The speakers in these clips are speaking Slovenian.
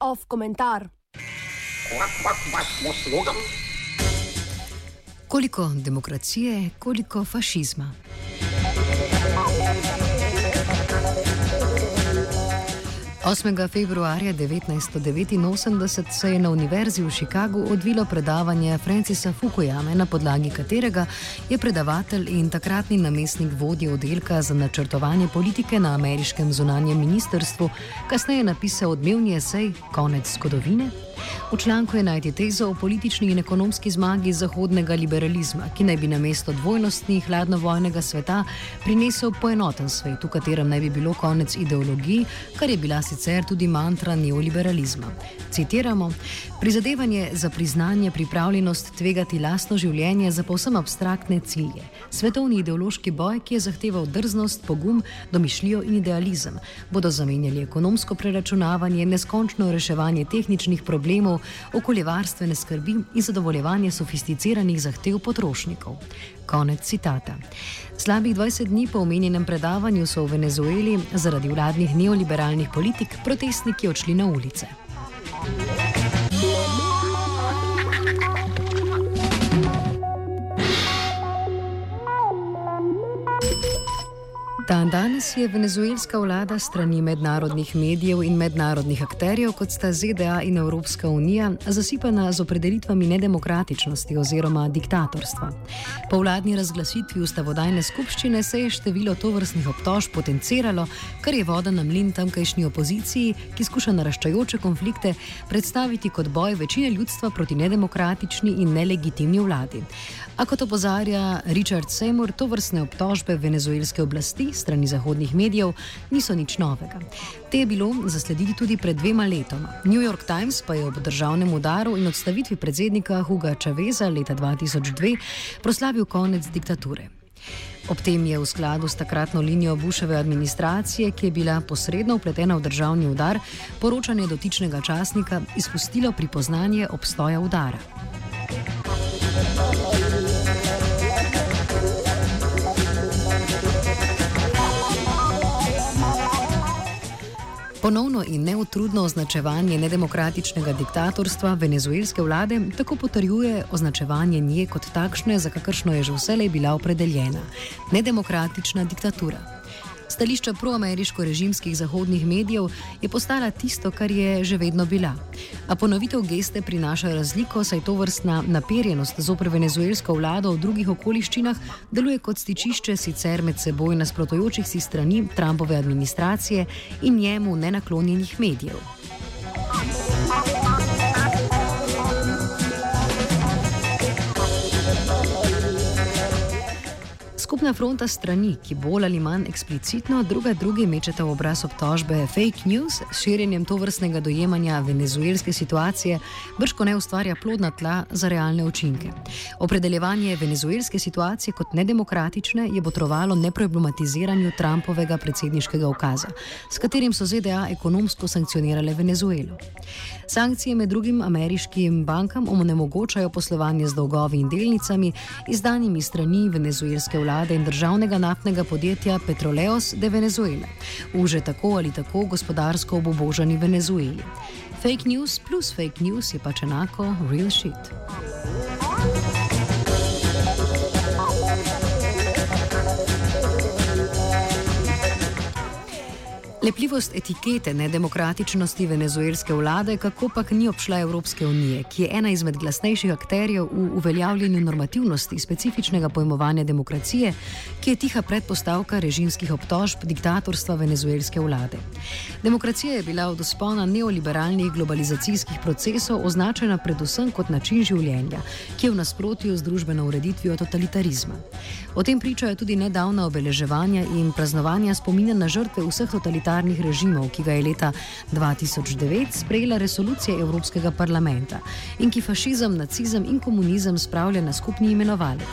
Off komentar. Koliko demokracije, koliko fašizma. Osmega februarja 1989 se je na Univerzi v Chicagu odvilo predavanje Francisa Fukuyame, na podlagi katerega je predavatelj in takratni namestnik vodje oddelka za načrtovanje politike na ameriškem zunanjem ministrstvu kasneje napisal odmevni esej Konec zgodovine. V članku je najti tezo o politični in ekonomski zmagi zahodnega liberalizma, ki naj bi na mesto dvojnosti hladnovojnega sveta prinesel poenoten svet, v katerem naj bi bilo konec ideologij, kar je bila sicer tudi mantra neoliberalizma. Citiramo: Prizadevanje za priznanje, pripravljenost tvegati lastno življenje za povsem abstraktne cilje, svetovni ideološki boj, ki je zahteval drznost, pogum, domišljijo in idealizem, bodo zamenjali ekonomsko preračunavanje, neskončno reševanje tehničnih problemov, okoljevarstvene skrbi in zadovoljevanje sofisticiranih zahtev potrošnikov. Konec citata. Slabih 20 dni po omenjenem predavanju so v Venezueli zaradi vladnih neoliberalnih politik protestniki odšli na ulice. Dan danes je venezuelska vlada strani mednarodnih medijev in mednarodnih akterjev, kot sta ZDA in Evropska unija, zasipana z opredelitvami nedemokratičnosti oziroma diktatorstva. Po vladni razglasitvi ustavodajne skupščine se je število tovrstnih obtožb potenciralo, kar je voda na mlin tamkajšnji opoziciji, ki skuša naraščajoče konflikte predstaviti kot boj večine ljudstva proti nedemokratični in nelegitimni vladi. A kot opozarja Richard Seymour, to vrstne obtožbe venezuelske oblasti strani zahodnih medijev niso nič novega. Te je bilo zaslediti tudi pred dvema letoma. New York Times pa je ob državnem udaru in odstavitvi predsednika Huga Chaveza leta 2002 proslavil konec diktature. Ob tem je v skladu s takratno linijo Buševe administracije, ki je bila posredno upletena v državni udar, poročanje dotičnega časnika izpustilo pripoznanje obstoja udara. Ponovno in neutrudno označevanje nedemokratičnega diktatorstva venezuelske vlade tako potrjuje označevanje nje kot takšne, za kakršno je že vselej bila opredeljena - nedemokratična diktatura. Stališča proameriško-režimskih zahodnih medijev je postala tisto, kar je že vedno bila. A ponovitev geste prinaša razliko, saj to vrstna naperjenost zoper venezuelsko vlado v drugih okoliščinah deluje kot stičišče sicer med seboj nasprotujočih si strani Trumpove administracije in njemu nenaklonjenih medijev. Skupna fronta strani, ki bolj ali manj eksplicitno druga drugi mečeta v obraz obtožbe fake news širjenjem to vrstnega dojemanja venezuelske situacije, brško ne ustvarja plodna tla za realne učinke. Opredeljevanje venezuelske situacije kot nedemokratične je botrovalo neproblematiziranju Trumpovega predsedniškega ukaza, s katerim so ZDA ekonomsko sankcionirale Venezuelo. Sankcije med drugim ameriškim bankam omogočajo poslovanje z dolgovi in delnicami, izdanimi strani venezuelske vlade vlade in državnega naftnega podjetja Petroleos de Venezuele, v že tako ali tako gospodarsko obobožani Venezueli. Fake news plus fake news je pač enako real shit. Lepljivost etikete nedemokratičnosti venezuelske vlade kako pak ni obšla Evropske unije, ki je ena izmed glasnejših akterjev v uveljavljanju normativnosti specifičnega pojmovanja demokracije, ki je tiha predpostavka režimskih obtožb diktatorstva venezuelske vlade. Demokracija je bila od uspona neoliberalnih globalizacijskih procesov označena predvsem kot način življenja, ki je v nasprotju z družbeno ureditvijo totalitarizma. O tem pričajo tudi nedavna obeleževanja in praznovanja spomina na žrtve vseh totalitarnih totalitarnih režimov, ki ga je leta 2009 sprejela resolucija Evropskega parlamenta in ki fašizem, nacizem in komunizem spravlja na skupni imenovalec.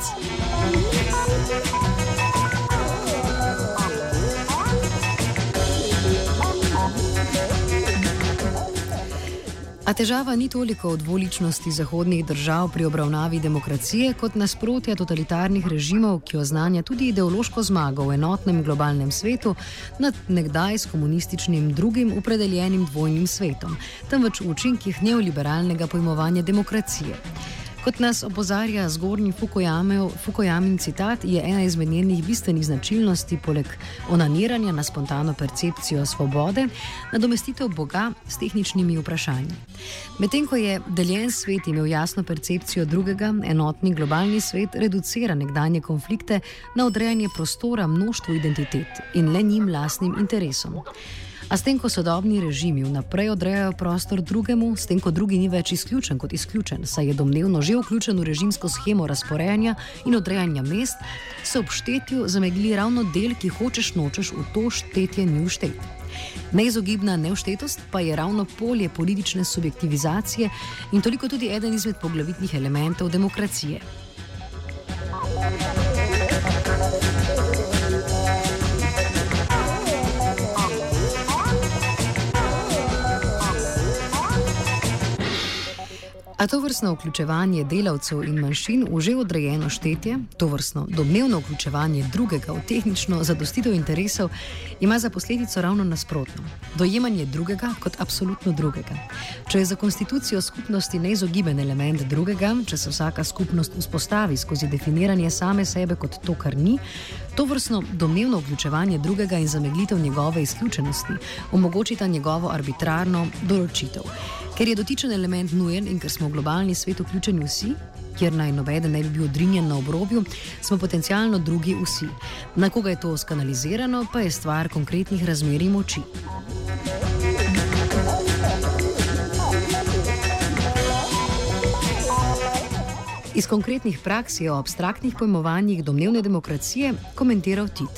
A težava ni toliko v dvoličnosti zahodnih držav pri obravnavi demokracije, kot nasprotja totalitarnih režimov, ki oznanja tudi ideološko zmago v enotnem globalnem svetu nad nekdaj s komunističnim drugim opredeljenim dvojnim svetom, temveč v učinkih neoliberalnega pojmovanja demokracije. Kot nas opozarja zgornji Fukujamin citat, je ena izmed njenih bistvenih značilnosti, poleg onaniranja na spontano percepcijo svobode, nadomestitev Boga s tehničnimi vprašanji. Medtem ko je deljen svet imel jasno percepcijo drugega, enotni globalni svet reducira nekdanje konflikte na odrejanje prostora množstvu identitet in le njim lastnim interesom. A s tem, ko sodobni režimi vnaprej odrejajo prostor drugemu, s tem, ko drugi ni več izključen kot izključen, saj je domnevno že vključen v režimsko schemo razporejanja in odrejanja mest, se ob štetju zamegli ravno del, ki hočeš nočeš v to štetje ni vštet. Neizogibna neuštetost pa je ravno polje politične subjektivizacije in toliko tudi eden izmed poglavitnih elementov demokracije. A to vrstno vključevanje delavcev in manjšin v že odrejeno štetje, to vrstno domnevno vključevanje drugega v tehnično zadostitev interesov, ima za posledico ravno nasprotno: dojemanje drugega kot absolutno drugega. Če je za konstitucijo skupnosti neizogiben element drugega, če se vsaka skupnost vzpostavi skozi definiranje same sebe kot to, kar ni, to vrstno domnevno vključevanje drugega in zameglitev njegove izključenosti omogočita njegovo arbitrarno določitev. Ker je dotičen element nujen in ker smo v globalni svet vključeni vsi, kjer naj noveden ne bi bil odrinjen na obrobju, smo potencialno drugi vsi. Na koga je to skanalizirano, pa je stvar konkretnih razmerij moči. Iz konkretnih praks je o abstraktnih pojmovanjih domnevne demokracije komentiral Tit.